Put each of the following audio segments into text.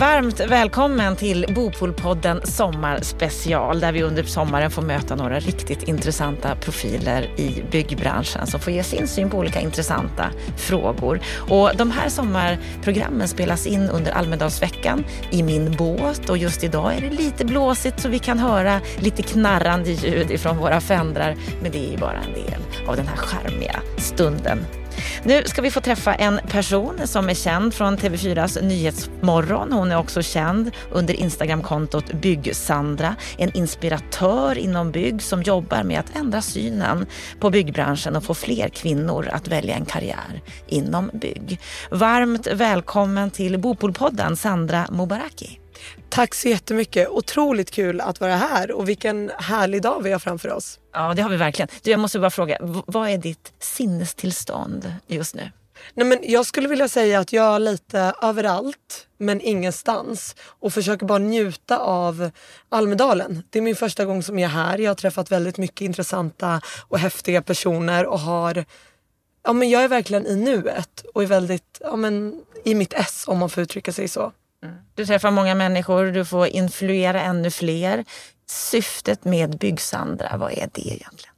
Varmt välkommen till Bopolpodden Sommarspecial där vi under sommaren får möta några riktigt intressanta profiler i byggbranschen som får ge sin syn på olika intressanta frågor. Och de här sommarprogrammen spelas in under Almedalsveckan i min båt och just idag är det lite blåsigt så vi kan höra lite knarrande ljud ifrån våra fendrar men det är ju bara en del av den här charmiga stunden nu ska vi få träffa en person som är känd från TV4s Nyhetsmorgon. Hon är också känd under Instagramkontot Byggsandra. En inspiratör inom bygg som jobbar med att ändra synen på byggbranschen och få fler kvinnor att välja en karriär inom bygg. Varmt välkommen till Bopolpodden Sandra Mobaraki. Tack så jättemycket. Otroligt kul att vara här och vilken härlig dag vi har framför oss. Ja, det har vi verkligen. Du, jag måste bara fråga, vad är ditt sinnestillstånd just nu? Nej, men jag skulle vilja säga att jag är lite överallt men ingenstans och försöker bara njuta av Almedalen. Det är min första gång som jag är här. Jag har träffat väldigt mycket intressanta och häftiga personer och har Ja, men jag är verkligen i nuet och är väldigt ja, men, i mitt ess om man får uttrycka sig så. Du träffar många människor, du får influera ännu fler. Syftet med Byggsandra, vad är det egentligen?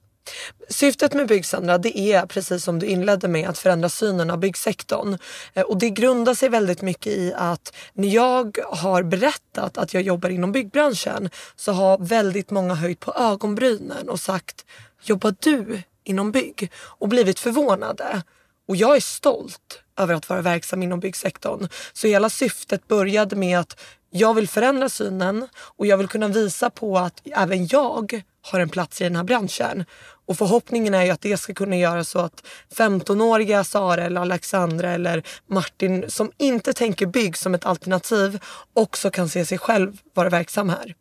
Syftet med Byggsandra det är precis som du inledde med att förändra synen av byggsektorn. Eh, och det grundar sig väldigt mycket i att när jag har berättat att jag jobbar inom byggbranschen så har väldigt många höjt på ögonbrynen och sagt Jobbar du inom bygg? Och blivit förvånade. Och jag är stolt över att vara verksam inom byggsektorn. Så hela syftet började med att jag vill förändra synen och jag vill kunna visa på att även jag har en plats i den här branschen. Och förhoppningen är ju att det ska kunna göra så att 15-åriga Sara eller Alexandra eller Martin som inte tänker bygg som ett alternativ också kan se sig själv vara verksam här.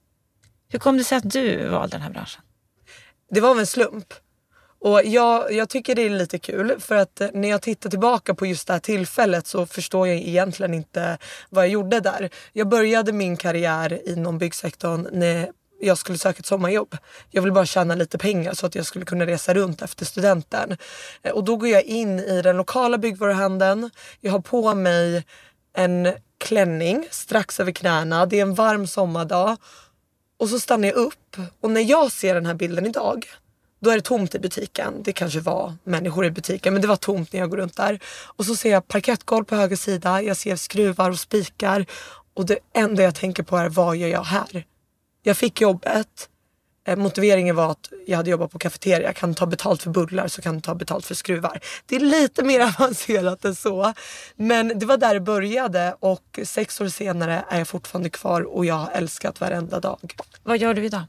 Hur kom det sig att du valde den här branschen? Det var av en slump. Och jag, jag tycker det är lite kul för att eh, när jag tittar tillbaka på just det här tillfället så förstår jag egentligen inte vad jag gjorde där. Jag började min karriär inom byggsektorn när jag skulle söka ett sommarjobb. Jag ville bara tjäna lite pengar så att jag skulle kunna resa runt efter studenten. Eh, och då går jag in i den lokala byggvaruhandeln. Jag har på mig en klänning strax över knäna. Det är en varm sommardag. Och så stannar jag upp och när jag ser den här bilden idag då är det tomt i butiken. Det kanske var människor i butiken men det var tomt när jag går runt där. Och så ser jag parkettgolv på höger sida. Jag ser skruvar och spikar. Och det enda jag tänker på är vad gör jag här? Jag fick jobbet. Eh, motiveringen var att jag hade jobbat på kafeteria. Jag kan ta betalt för bullar så kan jag ta betalt för skruvar. Det är lite mer avancerat än så. Men det var där det började och sex år senare är jag fortfarande kvar och jag har älskat varenda dag. Vad gör du idag?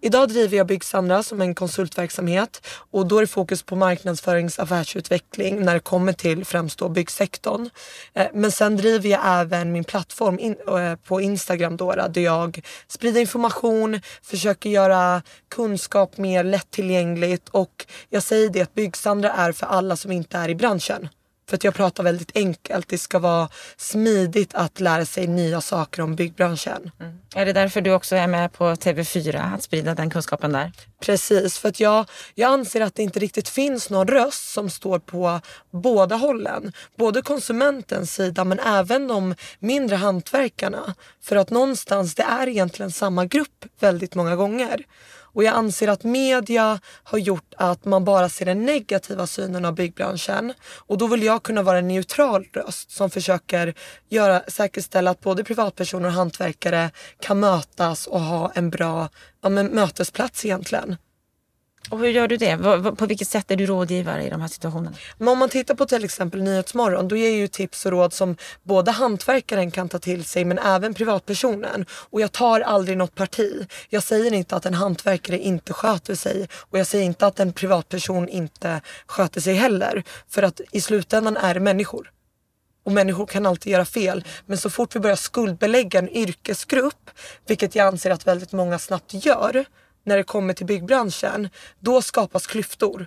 Idag driver jag Byggsandra som en konsultverksamhet och då är det fokus på marknadsförings affärsutveckling när det kommer till främst då byggsektorn. Eh, men sen driver jag även min plattform in, eh, på Instagram då, där jag sprider information, försöker göra kunskap mer lättillgängligt och jag säger det att Byggsandra är för alla som inte är i branschen. För att jag pratar väldigt enkelt. Det ska vara smidigt att lära sig nya saker om byggbranschen. Mm. Är det därför du också är med på TV4, att sprida den kunskapen där? Precis, för att jag, jag anser att det inte riktigt finns någon röst som står på båda hållen. Både konsumentens sida men även de mindre hantverkarna. För att någonstans, det är egentligen samma grupp väldigt många gånger. Och jag anser att media har gjort att man bara ser den negativa synen av byggbranschen. Och då vill jag kunna vara en neutral röst som försöker göra, säkerställa att både privatpersoner och hantverkare kan mötas och ha en bra ja, men mötesplats egentligen. Och hur gör du det? På vilket sätt är du rådgivare i de här situationerna? Men om man tittar på till exempel Nyhetsmorgon, då ger jag ju tips och råd som både hantverkaren kan ta till sig men även privatpersonen. Och jag tar aldrig något parti. Jag säger inte att en hantverkare inte sköter sig och jag säger inte att en privatperson inte sköter sig heller. För att i slutändan är det människor. Och människor kan alltid göra fel. Men så fort vi börjar skuldbelägga en yrkesgrupp, vilket jag anser att väldigt många snabbt gör, när det kommer till byggbranschen, då skapas klyftor.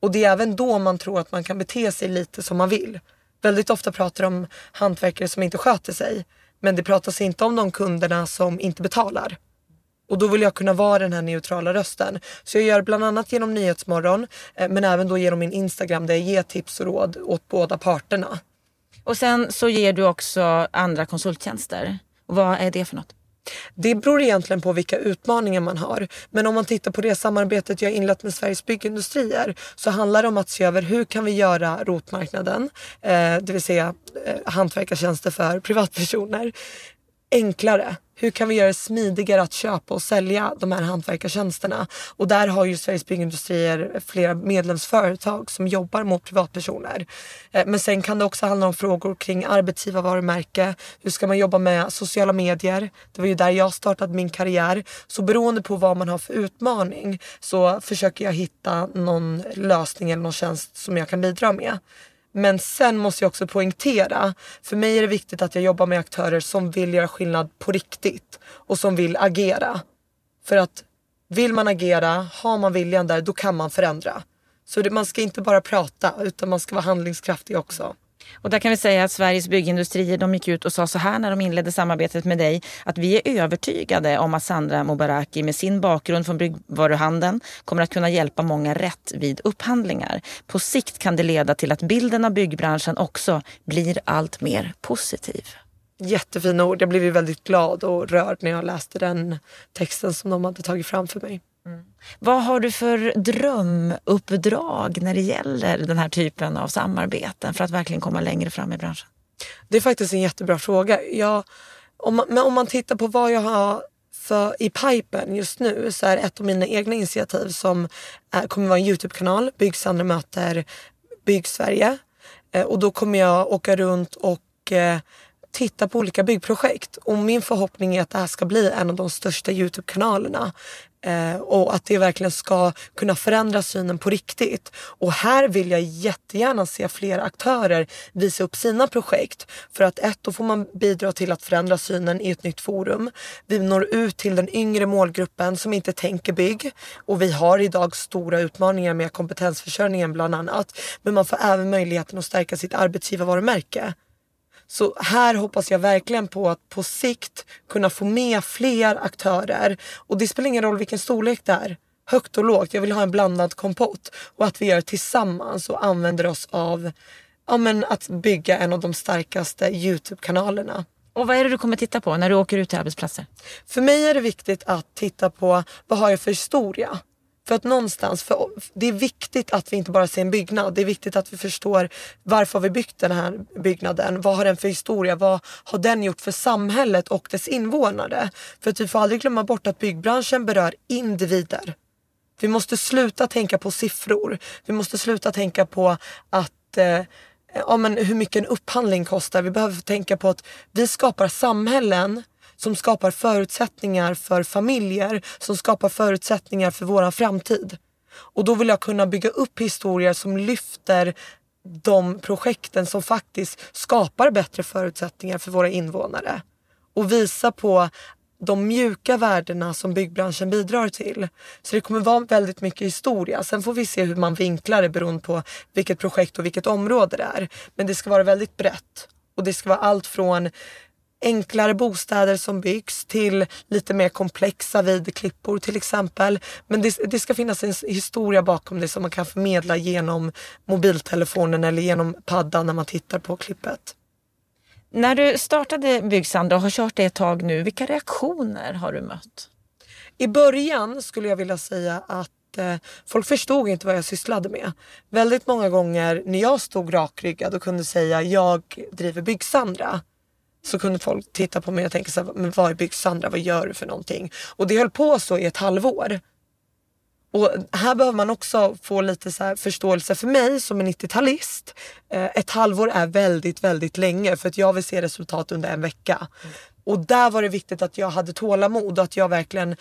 Och det är även då man tror att man kan bete sig lite som man vill. Väldigt ofta pratar de om hantverkare som inte sköter sig. Men det pratas inte om de kunderna som inte betalar. Och då vill jag kunna vara den här neutrala rösten. Så jag gör bland annat genom Nyhetsmorgon eh, men även då genom min Instagram där jag ger tips och råd åt båda parterna. Och sen så ger du också andra konsulttjänster. vad är det för något? Det beror egentligen på vilka utmaningar man har. Men om man tittar på det samarbetet jag inlett med Sveriges Byggindustrier så handlar det om att se över hur kan vi göra rotmarknaden, eh, det vill säga eh, hantverkartjänster för privatpersoner, enklare. Hur kan vi göra det smidigare att köpa och sälja de här hantverkartjänsterna? Och där har ju Sveriges Byggindustrier flera medlemsföretag som jobbar mot privatpersoner. Eh, men sen kan det också handla om frågor kring arbetsgivarvarumärke. Hur ska man jobba med sociala medier? Det var ju där jag startade min karriär. Så beroende på vad man har för utmaning så försöker jag hitta någon lösning eller någon tjänst som jag kan bidra med. Men sen måste jag också poängtera, för mig är det viktigt att jag jobbar med aktörer som vill göra skillnad på riktigt och som vill agera. För att vill man agera, har man viljan där, då kan man förändra. Så det, man ska inte bara prata utan man ska vara handlingskraftig också. Och där kan vi säga att Sveriges byggindustrier de gick ut och sa så här när de inledde samarbetet med dig. Att vi är övertygade om att Sandra Mobaraki med sin bakgrund från byggvaruhandeln kommer att kunna hjälpa många rätt vid upphandlingar. På sikt kan det leda till att bilden av byggbranschen också blir allt mer positiv. Jättefina ord. Jag blev väldigt glad och rörd när jag läste den texten som de hade tagit fram för mig. Mm. Vad har du för drömuppdrag när det gäller den här typen av samarbeten för att verkligen komma längre fram i branschen? Det är faktiskt en jättebra fråga. Jag, om, man, men om man tittar på vad jag har för i pipen just nu så är ett av mina egna initiativ som är, kommer vara en Youtube-kanal, Byggsandra möter Byggsverige. Eh, och då kommer jag åka runt och eh, titta på olika byggprojekt. Och min förhoppning är att det här ska bli en av de största Youtube-kanalerna. Eh, och att det verkligen ska kunna förändra synen på riktigt. Och här vill jag jättegärna se fler aktörer visa upp sina projekt. För att ett, då får man bidra till att förändra synen i ett nytt forum. Vi når ut till den yngre målgruppen som inte tänker bygg. Och vi har idag stora utmaningar med kompetensförsörjningen bland annat. Men man får även möjligheten att stärka sitt arbetsgivarvarumärke. Så här hoppas jag verkligen på att på sikt kunna få med fler aktörer. Och det spelar ingen roll vilken storlek det är. Högt och lågt. Jag vill ha en blandad kompott. Och att vi gör det tillsammans och använder oss av ja, men att bygga en av de starkaste Youtube-kanalerna. Och vad är det du kommer titta på när du åker ut till arbetsplatser? För mig är det viktigt att titta på vad har jag för historia? För att någonstans, för det är viktigt att vi inte bara ser en byggnad. Det är viktigt att vi förstår varför har vi byggt den här byggnaden? Vad har den för historia? Vad har den gjort för samhället och dess invånare? För att vi får aldrig glömma bort att byggbranschen berör individer. Vi måste sluta tänka på siffror. Vi måste sluta tänka på att eh, ja, men hur mycket en upphandling kostar. Vi behöver tänka på att vi skapar samhällen som skapar förutsättningar för familjer, som skapar förutsättningar för vår framtid. Och då vill jag kunna bygga upp historier som lyfter de projekten som faktiskt skapar bättre förutsättningar för våra invånare. Och visa på de mjuka värdena som byggbranschen bidrar till. Så det kommer vara väldigt mycket historia. Sen får vi se hur man vinklar det beroende på vilket projekt och vilket område det är. Men det ska vara väldigt brett. Och det ska vara allt från enklare bostäder som byggs till lite mer komplexa vidklippor till exempel. Men det, det, ska finnas en historia bakom det som man kan förmedla genom mobiltelefonen eller genom paddan när man tittar på klippet. När du startade Byggsandra och har kört det ett tag nu, vilka reaktioner har du mött? I början skulle jag vilja säga att eh, folk förstod inte vad jag sysslade med. Väldigt många gånger när jag stod rakryggad och kunde säga jag driver Byggsandra så kunde folk titta på mig och tänka så här, men vad är Byggsandra, vad gör du för någonting? Och det höll på så i ett halvår. Och här behöver man också få lite så förståelse för mig som en 90-talist. Eh, ett halvår är väldigt, väldigt länge för att jag vill se resultat under en vecka. Mm. Och där var det viktigt att jag hade tålamod och att jag verkligen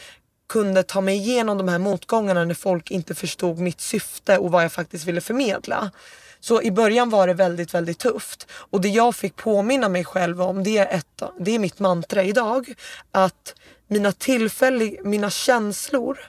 kunde ta mig igenom de här motgångarna när folk inte förstod mitt syfte och vad jag faktiskt ville förmedla. Så i början var det väldigt, väldigt tufft. Och det jag fick påminna mig själv om, det är, ett, det är mitt mantra idag. Att mina, tillfällig, mina känslor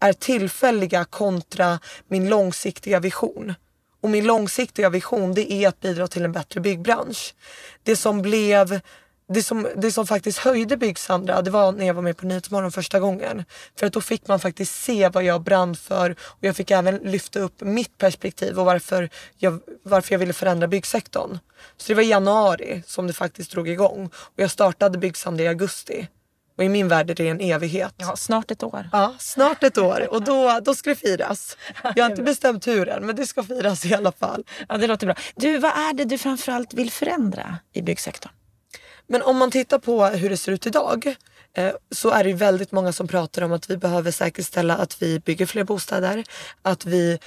är tillfälliga kontra min långsiktiga vision. Och min långsiktiga vision det är att bidra till en bättre byggbransch. Det som blev det som, det som faktiskt höjde Byggsandra det var när jag var med på Nyhetsmorgon första gången. För att då fick man faktiskt se vad jag brann för och jag fick även lyfta upp mitt perspektiv och varför jag, varför jag ville förändra byggsektorn. Så det var i januari som det faktiskt drog igång och jag startade Byggsandra i augusti. Och i min värld är det en evighet. Ja, snart ett år. Ja, snart ett år och då, då ska det firas. Jag har inte bestämt hur än men det ska firas i alla fall. Ja, det låter bra. Du, vad är det du framförallt vill förändra i byggsektorn? Men om man tittar på hur det ser ut idag eh, så är det väldigt många som pratar om att vi behöver säkerställa att vi bygger fler bostäder, att vi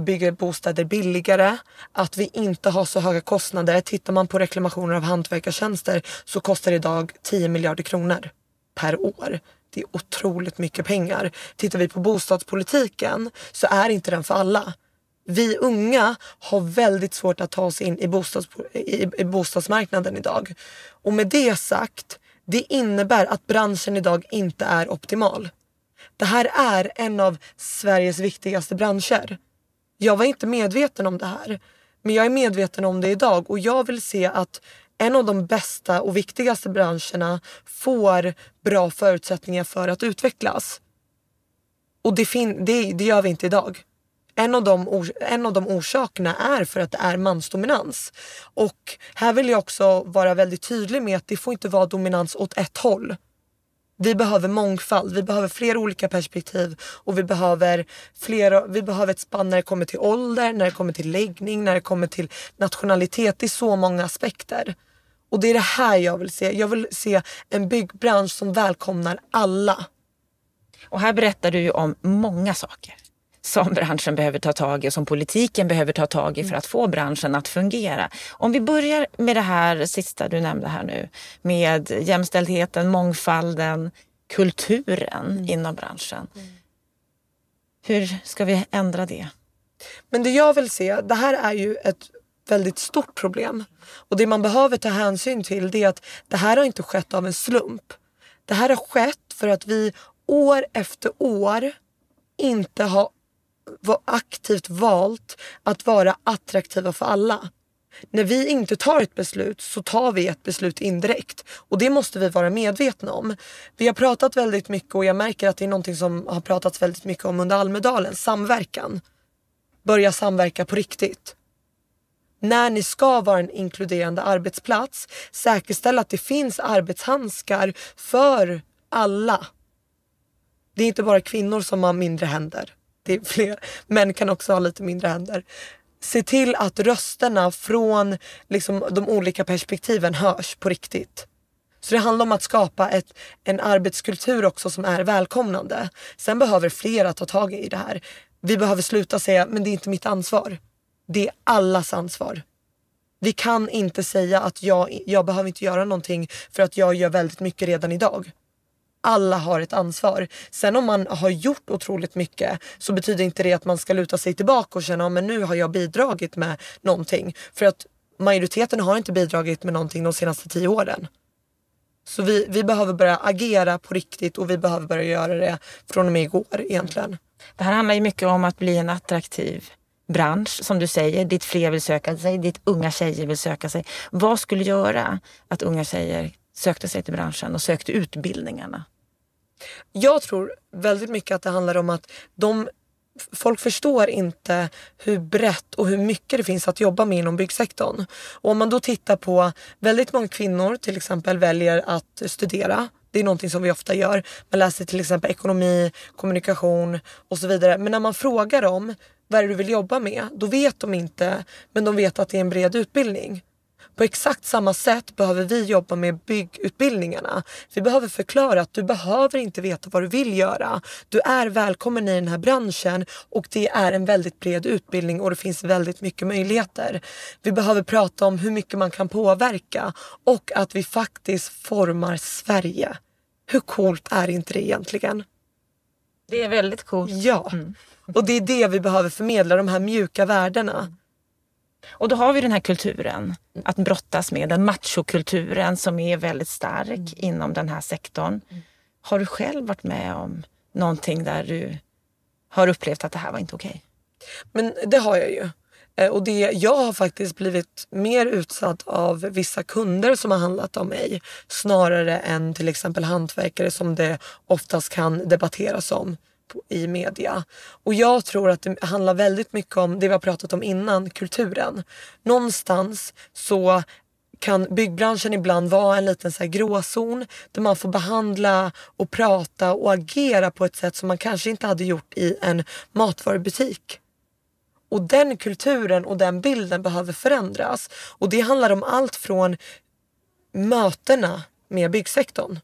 bygger bostäder billigare, att vi inte har så höga kostnader. Tittar man på reklamationer av hantverkartjänster så kostar det idag 10 miljarder kronor per år. Det är otroligt mycket pengar. Tittar vi på bostadspolitiken så är inte den för alla. Vi unga har väldigt svårt att ta oss in i, bostads, i, i bostadsmarknaden idag. Och med det sagt, det innebär att branschen idag inte är optimal. Det här är en av Sveriges viktigaste branscher. Jag var inte medveten om det här. Men jag är medveten om det idag och jag vill se att en av de bästa och viktigaste branscherna får bra förutsättningar för att utvecklas. Och det, fin- det, det gör vi inte idag. En av, de en av de orsakerna är för att det är mansdominans. Och här vill jag också vara väldigt tydlig med att det får inte vara dominans åt ett håll. Vi behöver mångfald, vi behöver fler olika perspektiv och vi behöver, fler, vi behöver ett spann när det kommer till ålder, när det kommer till läggning, när det kommer till nationalitet. Det är så många aspekter. Och det är det här jag vill se. Jag vill se en byggbransch som välkomnar alla. Och här berättar du ju om många saker som branschen behöver ta tag i och som politiken behöver ta tag i för att få branschen att fungera. Om vi börjar med det här sista du nämnde här nu med jämställdheten, mångfalden, kulturen mm. inom branschen. Mm. Hur ska vi ändra det? Men det jag vill se, det här är ju ett väldigt stort problem. Och det man behöver ta hänsyn till det är att det här har inte skett av en slump. Det här har skett för att vi år efter år inte har aktivt valt att vara attraktiva för alla. När vi inte tar ett beslut så tar vi ett beslut indirekt och det måste vi vara medvetna om. Vi har pratat väldigt mycket och jag märker att det är någonting som har pratats väldigt mycket om under Almedalen, samverkan. Börja samverka på riktigt. När ni ska vara en inkluderande arbetsplats, säkerställ att det finns arbetshandskar för alla. Det är inte bara kvinnor som har mindre händer det är fler. Män kan också ha lite mindre händer. Se till att rösterna från liksom, de olika perspektiven hörs på riktigt. Så det handlar om att skapa ett, en arbetskultur också som är välkomnande. Sen behöver flera ta tag i det här. Vi behöver sluta säga, men det är inte mitt ansvar. Det är allas ansvar. Vi kan inte säga att jag, jag behöver inte göra någonting för att jag gör väldigt mycket redan idag alla har ett ansvar. Sen om man har gjort otroligt mycket så betyder inte det att man ska luta sig tillbaka och känna att nu har jag bidragit med någonting. För att majoriteten har inte bidragit med någonting de senaste tio åren. Så vi, vi behöver börja agera på riktigt och vi behöver börja göra det från och med igår egentligen. Det här handlar ju mycket om att bli en attraktiv bransch som du säger, dit fler vill söka sig, dit unga tjejer vill söka sig. Vad skulle göra att unga tjejer sökte sig till branschen och sökte utbildningarna? Jag tror väldigt mycket att det handlar om att de folk förstår inte hur brett och hur mycket det finns att jobba med inom byggsektorn. Och om man då tittar på väldigt många kvinnor till exempel väljer att studera. Det är någonting som vi ofta gör. Man läser till exempel ekonomi, kommunikation och så vidare. Men när man frågar dem vad är det du vill jobba med? Då vet de inte, men de vet att det är en bred utbildning. På exakt samma sätt behöver vi jobba med byggutbildningarna. Vi behöver förklara att du behöver inte veta vad du vill göra. Du är välkommen i den här branschen och det är en väldigt bred utbildning och det finns väldigt mycket möjligheter. Vi behöver prata om hur mycket man kan påverka och att vi faktiskt formar Sverige. Hur coolt är inte det egentligen? Det är väldigt coolt. Ja, mm. och det är det vi behöver förmedla, de här mjuka värdena. Och då har vi den här kulturen att brottas med, den machokulturen som är väldigt stark mm. inom den här sektorn. Mm. Har du själv varit med om någonting där du har upplevt att det här var inte okej? Okay? Men det har jag ju. Eh, och det, jag har faktiskt blivit mer utsatt av vissa kunder som har handlat om mig snarare än till exempel hantverkare som det oftast kan debatteras om i media. Och jag tror att det handlar väldigt mycket om det vi har pratat om innan, kulturen. Någonstans så kan byggbranschen ibland vara en liten så här gråzon där man får behandla och prata och agera på ett sätt som man kanske inte hade gjort i en matvarubutik. Och den kulturen och den bilden behöver förändras. Och det handlar om allt från mötena med byggsektorn.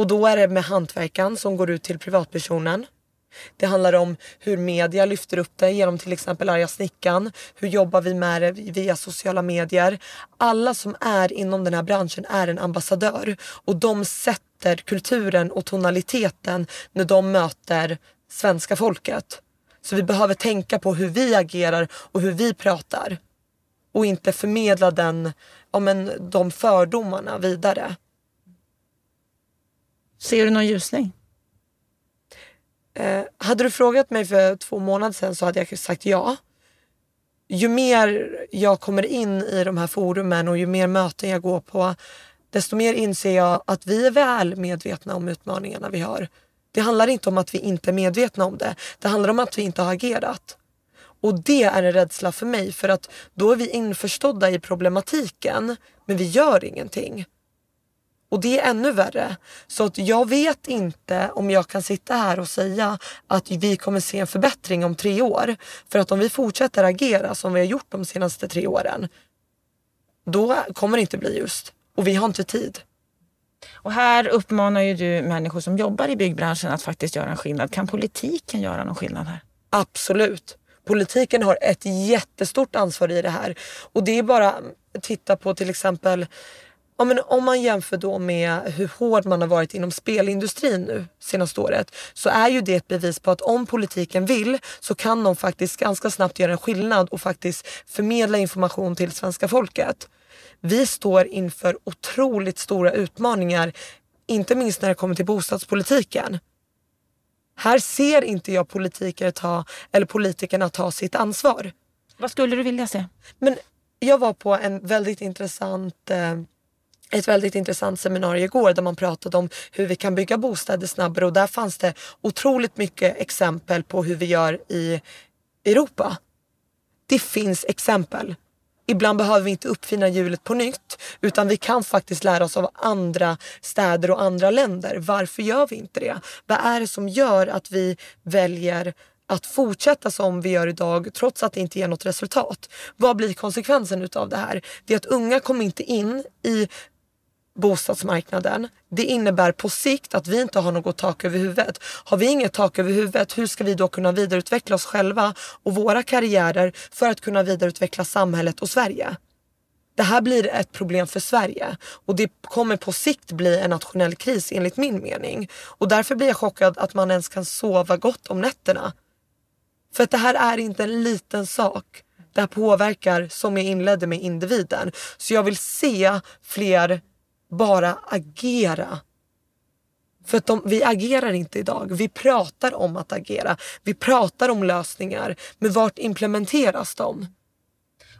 Och då är det med hantverkan som går ut till privatpersonen. Det handlar om hur media lyfter upp det genom till exempel Arga snickan. Hur jobbar vi med det via sociala medier? Alla som är inom den här branschen är en ambassadör och de sätter kulturen och tonaliteten när de möter svenska folket. Så vi behöver tänka på hur vi agerar och hur vi pratar. Och inte förmedla den, ja, men, de fördomarna vidare. Ser du någon ljusning? Eh, hade du frågat mig för två månader sedan så hade jag sagt ja. Ju mer jag kommer in i de här forumen och ju mer möten jag går på desto mer inser jag att vi är väl medvetna om utmaningarna vi har. Det handlar inte om att vi inte är medvetna om det. Det handlar om att vi inte har agerat. Och det är en rädsla för mig för att då är vi införstådda i problematiken men vi gör ingenting. Och det är ännu värre. Så att jag vet inte om jag kan sitta här och säga att vi kommer se en förbättring om tre år. För att om vi fortsätter agera som vi har gjort de senaste tre åren, då kommer det inte bli just. Och vi har inte tid. Och här uppmanar ju du människor som jobbar i byggbranschen att faktiskt göra en skillnad. Kan politiken göra någon skillnad här? Absolut. Politiken har ett jättestort ansvar i det här. Och det är bara att titta på till exempel Ja, men om man jämför då med hur hård man har varit inom spelindustrin nu senaste året så är ju det ett bevis på att om politiken vill så kan de faktiskt ganska snabbt göra en skillnad och faktiskt förmedla information till svenska folket. Vi står inför otroligt stora utmaningar, inte minst när det kommer till bostadspolitiken. Här ser inte jag politiker ta, eller politikerna ta sitt ansvar. Vad skulle du vilja se? Men jag var på en väldigt intressant eh, ett väldigt intressant seminarium igår där man pratade om hur vi kan bygga bostäder snabbare och där fanns det otroligt mycket exempel på hur vi gör i Europa. Det finns exempel. Ibland behöver vi inte uppfinna hjulet på nytt utan vi kan faktiskt lära oss av andra städer och andra länder. Varför gör vi inte det? Vad är det som gör att vi väljer att fortsätta som vi gör idag trots att det inte ger något resultat. Vad blir konsekvensen utav det här? Det är att unga kommer inte in i bostadsmarknaden. Det innebär på sikt att vi inte har något tak över huvudet. Har vi inget tak över huvudet, hur ska vi då kunna vidareutveckla oss själva och våra karriärer för att kunna vidareutveckla samhället och Sverige? Det här blir ett problem för Sverige och det kommer på sikt bli en nationell kris enligt min mening. Och därför blir jag chockad att man ens kan sova gott om nätterna. För att det här är inte en liten sak. Det här påverkar, som jag inledde med, individen. Så jag vill se fler bara agera. För att de, vi agerar inte idag. Vi pratar om att agera. Vi pratar om lösningar. Men vart implementeras de?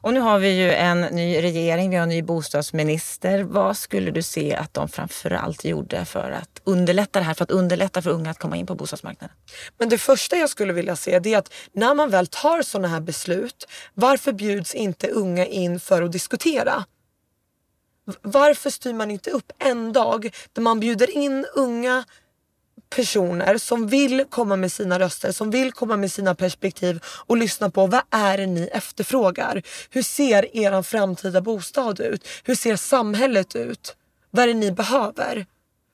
Och nu har vi ju en ny regering, vi har en ny bostadsminister. Vad skulle du se att de framförallt gjorde för att underlätta det här, för att underlätta för unga att komma in på bostadsmarknaden? Men det första jag skulle vilja se det är att när man väl tar sådana här beslut, varför bjuds inte unga in för att diskutera? Varför styr man inte upp en dag där man bjuder in unga personer som vill komma med sina röster, som vill komma med sina perspektiv och lyssna på vad är det ni efterfrågar? Hur ser er framtida bostad ut? Hur ser samhället ut? Vad är det ni behöver?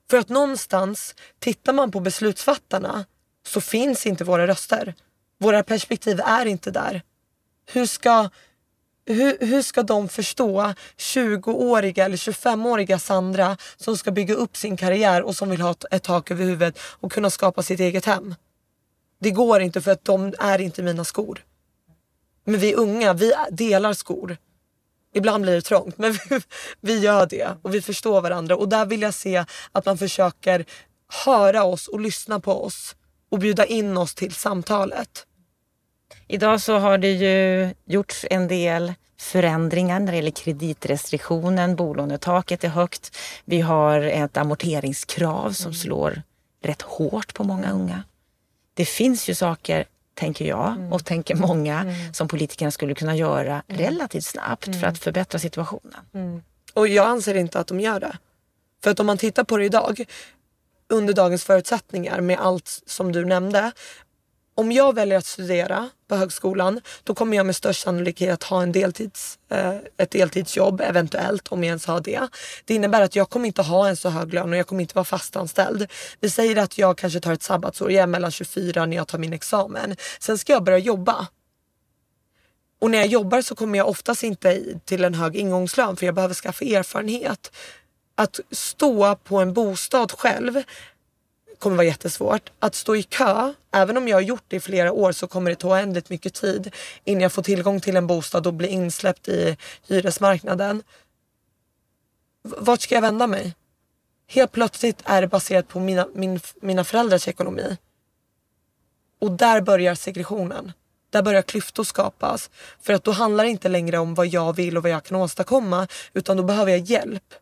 För att någonstans, tittar man på beslutsfattarna så finns inte våra röster. Våra perspektiv är inte där. Hur ska hur, hur ska de förstå 20-åriga eller 25-åriga Sandra som ska bygga upp sin karriär och som vill ha ett tak över huvudet och kunna skapa sitt eget hem? Det går inte för att de är inte mina skor. Men vi unga, vi delar skor. Ibland blir det trångt men vi, vi gör det och vi förstår varandra och där vill jag se att man försöker höra oss och lyssna på oss och bjuda in oss till samtalet. Idag så har det ju gjorts en del förändringar när det gäller kreditrestriktionen. Bolånetaket är högt. Vi har ett amorteringskrav som slår rätt hårt på många unga. Det finns ju saker, tänker jag och tänker många, som politikerna skulle kunna göra relativt snabbt för att förbättra situationen. Och jag anser inte att de gör det. För att om man tittar på det idag, under dagens förutsättningar med allt som du nämnde. Om jag väljer att studera på högskolan då kommer jag med störst sannolikhet ha en deltids, eh, ett deltidsjobb eventuellt om jag ens har det. Det innebär att jag kommer inte ha en så hög lön och jag kommer inte vara fastanställd. Vi säger att jag kanske tar ett sabbatsår, jag är mellan 24 när jag tar min examen. Sen ska jag börja jobba. Och när jag jobbar så kommer jag oftast inte till en hög ingångslön för jag behöver skaffa erfarenhet. Att stå på en bostad själv kommer vara jättesvårt. Att stå i kö, även om jag har gjort det i flera år så kommer det ta oändligt mycket tid innan jag får tillgång till en bostad och blir insläppt i hyresmarknaden. V- Vart ska jag vända mig? Helt plötsligt är det baserat på mina, min, mina föräldrars ekonomi. Och där börjar segregationen. Där börjar klyftor skapas. För att då handlar det inte längre om vad jag vill och vad jag kan åstadkomma. Utan då behöver jag hjälp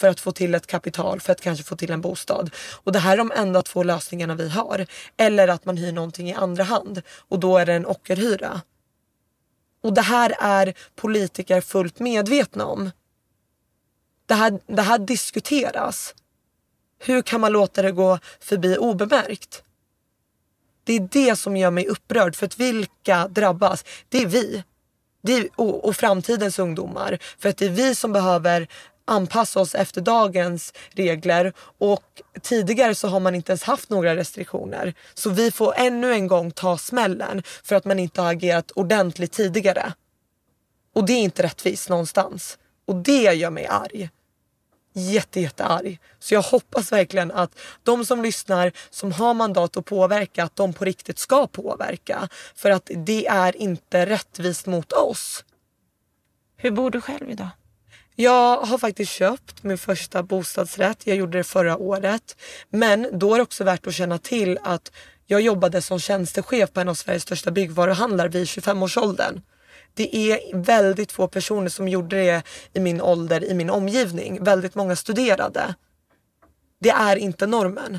för att få till ett kapital, för att kanske få till en bostad. Och det här är de enda två lösningarna vi har. Eller att man hyr någonting i andra hand och då är det en ockerhyra. Och det här är politiker fullt medvetna om. Det här, det här diskuteras. Hur kan man låta det gå förbi obemärkt? Det är det som gör mig upprörd för att vilka drabbas? Det är vi. Det är, och, och framtidens ungdomar. För att det är vi som behöver anpassa oss efter dagens regler och tidigare så har man inte ens haft några restriktioner. Så vi får ännu en gång ta smällen för att man inte har agerat ordentligt tidigare. Och det är inte rättvist någonstans. Och det gör mig arg. Jätte, jättearg. Så jag hoppas verkligen att de som lyssnar, som har mandat att påverka, att de på riktigt ska påverka. För att det är inte rättvist mot oss. Hur bor du själv idag? Jag har faktiskt köpt min första bostadsrätt. Jag gjorde det förra året. Men då är det också värt att känna till att jag jobbade som tjänstechef på en av Sveriges största byggvaruhandlar vid 25-årsåldern. Det är väldigt få personer som gjorde det i min ålder, i min omgivning. Väldigt många studerade. Det är inte normen.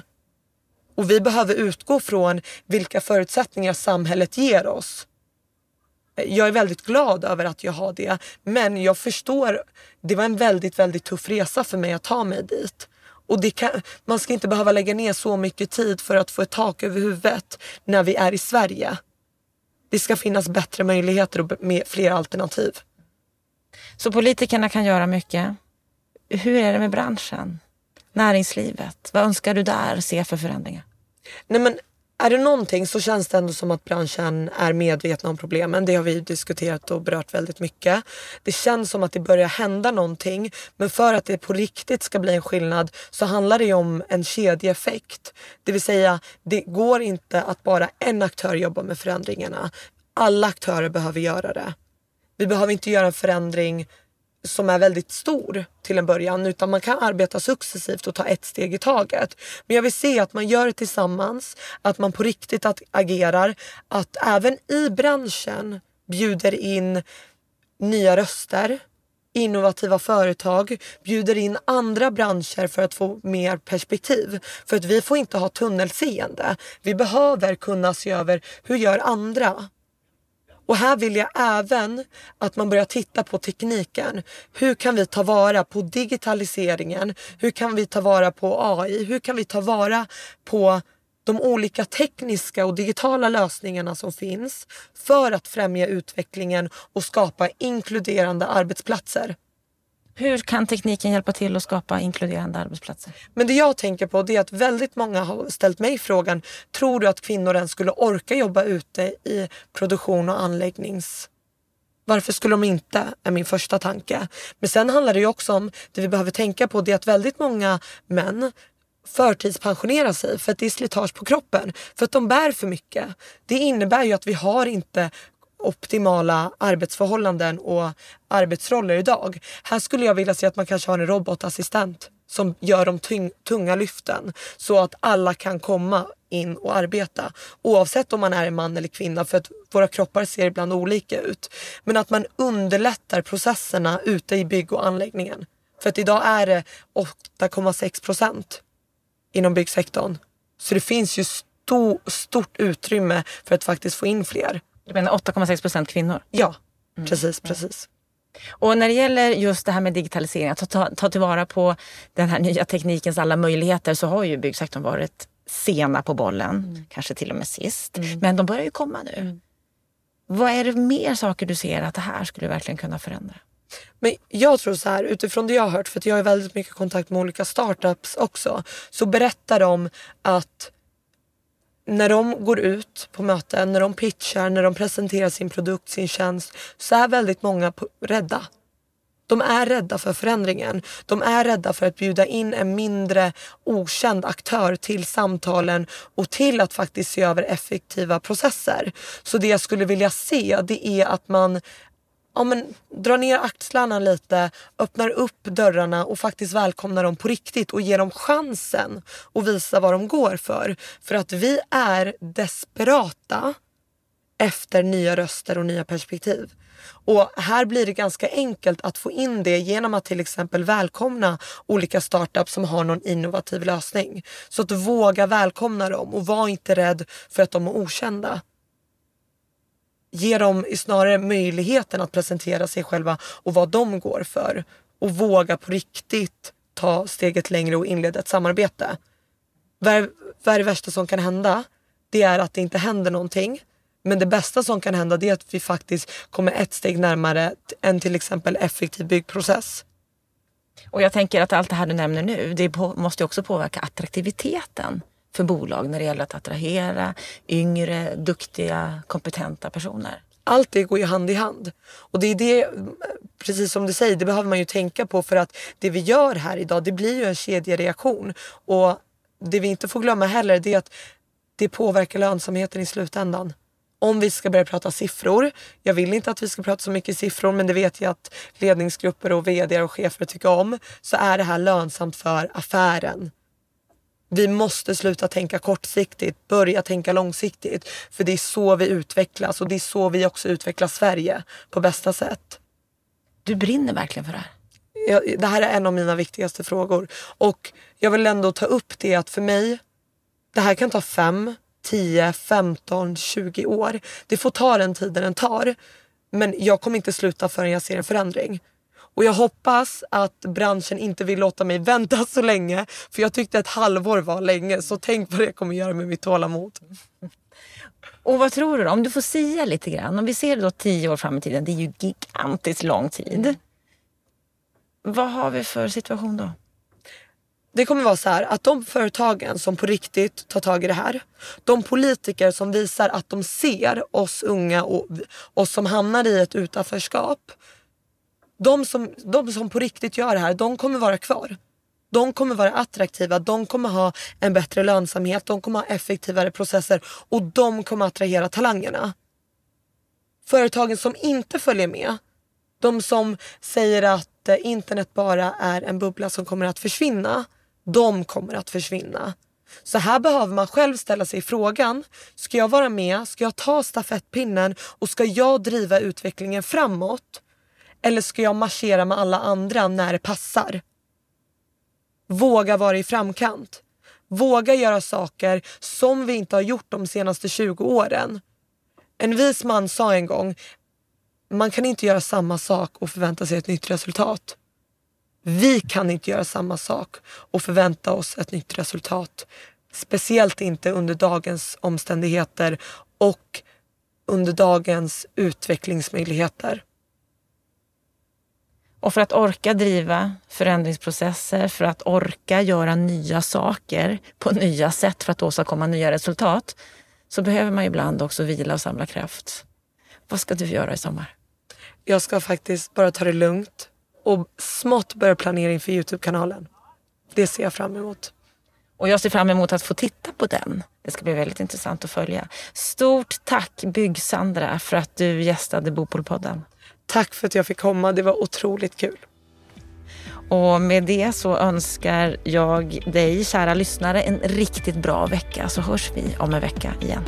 Och vi behöver utgå från vilka förutsättningar samhället ger oss. Jag är väldigt glad över att jag har det. Men jag förstår, det var en väldigt, väldigt tuff resa för mig att ta mig dit. Och kan, man ska inte behöva lägga ner så mycket tid för att få ett tak över huvudet när vi är i Sverige. Det ska finnas bättre möjligheter och med fler alternativ. Så politikerna kan göra mycket. Hur är det med branschen? Näringslivet? Vad önskar du där se för förändringar? Nej men är det någonting så känns det ändå som att branschen är medvetna om problemen. Det har vi diskuterat och berört väldigt mycket. Det känns som att det börjar hända någonting. Men för att det på riktigt ska bli en skillnad så handlar det ju om en kedjeeffekt. Det vill säga, det går inte att bara en aktör jobbar med förändringarna. Alla aktörer behöver göra det. Vi behöver inte göra en förändring som är väldigt stor till en början utan man kan arbeta successivt och ta ett steg i taget. Men jag vill se att man gör det tillsammans, att man på riktigt att agerar, att även i branschen bjuder in nya röster, innovativa företag, bjuder in andra branscher för att få mer perspektiv. För att vi får inte ha tunnelseende. Vi behöver kunna se över hur gör andra? Och här vill jag även att man börjar titta på tekniken. Hur kan vi ta vara på digitaliseringen? Hur kan vi ta vara på AI? Hur kan vi ta vara på de olika tekniska och digitala lösningarna som finns för att främja utvecklingen och skapa inkluderande arbetsplatser? Hur kan tekniken hjälpa till att skapa inkluderande arbetsplatser? Men det jag tänker på det är att väldigt många har ställt mig frågan, tror du att kvinnor ens skulle orka jobba ute i produktion och anläggnings... Varför skulle de inte? är min första tanke. Men sen handlar det ju också om, det vi behöver tänka på det är att väldigt många män förtidspensionera sig för att det är slitage på kroppen. För att de bär för mycket. Det innebär ju att vi har inte optimala arbetsförhållanden och arbetsroller idag. Här skulle jag vilja se att man kanske har en robotassistent som gör de tyng- tunga lyften så att alla kan komma in och arbeta. Oavsett om man är man eller kvinna för att våra kroppar ser ibland olika ut. Men att man underlättar processerna ute i bygg och anläggningen. För att idag är det 8,6 procent inom byggsektorn. Så det finns ju stor, stort utrymme för att faktiskt få in fler. Du menar 8,6 procent kvinnor? Ja, precis, precis. Och när det gäller just det här med digitalisering, att ta, ta tillvara på den här nya teknikens alla möjligheter så har ju byggsektorn varit sena på bollen, kanske till och med sist. Men de börjar ju komma nu. Vad är det mer saker du ser att det här skulle verkligen kunna förändra? Men jag tror så här, utifrån det jag har hört, för jag har väldigt mycket kontakt med olika startups också, så berättar de att när de går ut på möten, när de pitchar, när de presenterar sin produkt, sin tjänst, så är väldigt många på- rädda. De är rädda för förändringen. De är rädda för att bjuda in en mindre okänd aktör till samtalen och till att faktiskt se över effektiva processer. Så det jag skulle vilja se det är att man ja, men, drar ner axlarna lite, öppnar upp dörrarna och faktiskt välkomnar dem på riktigt och ger dem chansen att visa vad de går för. För att vi är desperata efter nya röster och nya perspektiv. Och här blir det ganska enkelt att få in det genom att till exempel välkomna olika startups som har någon innovativ lösning. Så att våga välkomna dem och var inte rädd för att de är okända. Ge dem snarare möjligheten att presentera sig själva och vad de går för. Och våga på riktigt ta steget längre och inleda ett samarbete. Vad är, vad är det värsta som kan hända? Det är att det inte händer någonting. Men det bästa som kan hända det är att vi faktiskt kommer ett steg närmare en till exempel effektiv byggprocess. Och jag tänker att allt det här du nämner nu, det måste ju också påverka attraktiviteten för bolag när det gäller att attrahera yngre, duktiga, kompetenta personer. Allt det går ju hand i hand. Och det är det, precis som du säger, det behöver man ju tänka på för att det vi gör här idag det blir ju en kedjereaktion. Och det vi inte får glömma heller det är att det påverkar lönsamheten i slutändan. Om vi ska börja prata siffror, jag vill inte att vi ska prata så mycket siffror men det vet jag att ledningsgrupper och vd och chefer tycker om, så är det här lönsamt för affären. Vi måste sluta tänka kortsiktigt, börja tänka långsiktigt. För det är så vi utvecklas och det är så vi också utvecklar Sverige på bästa sätt. Du brinner verkligen för det här. Jag, det här är en av mina viktigaste frågor. Och jag vill ändå ta upp det att för mig, det här kan ta fem, 10, 15, 20 år. Det får ta den tiden den tar. Men jag kommer inte sluta förrän jag ser en förändring. Och jag hoppas att branschen inte vill låta mig vänta så länge. För jag tyckte ett halvår var länge. Så tänk vad det kommer göra med mitt tålamod. Och vad tror du då? Om du får sia lite grann. Om vi ser det då tio år fram i tiden, det är ju gigantiskt lång tid. Vad har vi för situation då? Det kommer vara så här att de företagen som på riktigt tar tag i det här. De politiker som visar att de ser oss unga och oss som hamnar i ett utanförskap. De som, de som på riktigt gör det här, de kommer vara kvar. De kommer vara attraktiva, de kommer ha en bättre lönsamhet, de kommer ha effektivare processer och de kommer attrahera talangerna. Företagen som inte följer med, de som säger att eh, internet bara är en bubbla som kommer att försvinna, de kommer att försvinna. Så här behöver man själv ställa sig frågan, ska jag vara med, ska jag ta stafettpinnen och ska jag driva utvecklingen framåt? Eller ska jag marschera med alla andra när det passar? Våga vara i framkant. Våga göra saker som vi inte har gjort de senaste 20 åren. En vis man sa en gång, man kan inte göra samma sak och förvänta sig ett nytt resultat. Vi kan inte göra samma sak och förvänta oss ett nytt resultat. Speciellt inte under dagens omständigheter och under dagens utvecklingsmöjligheter. Och för att orka driva förändringsprocesser, för att orka göra nya saker på nya sätt för att åstadkomma nya resultat, så behöver man ibland också vila och samla kraft. Vad ska du göra i sommar? Jag ska faktiskt bara ta det lugnt och smått börja planera inför Youtube-kanalen. Det ser jag fram emot. Och jag ser fram emot att få titta på den. Det ska bli väldigt intressant att följa. Stort tack Bygg-Sandra för att du gästade Bopolpodden. Tack för att jag fick komma. Det var otroligt kul. Och med det så önskar jag dig, kära lyssnare, en riktigt bra vecka så hörs vi om en vecka igen.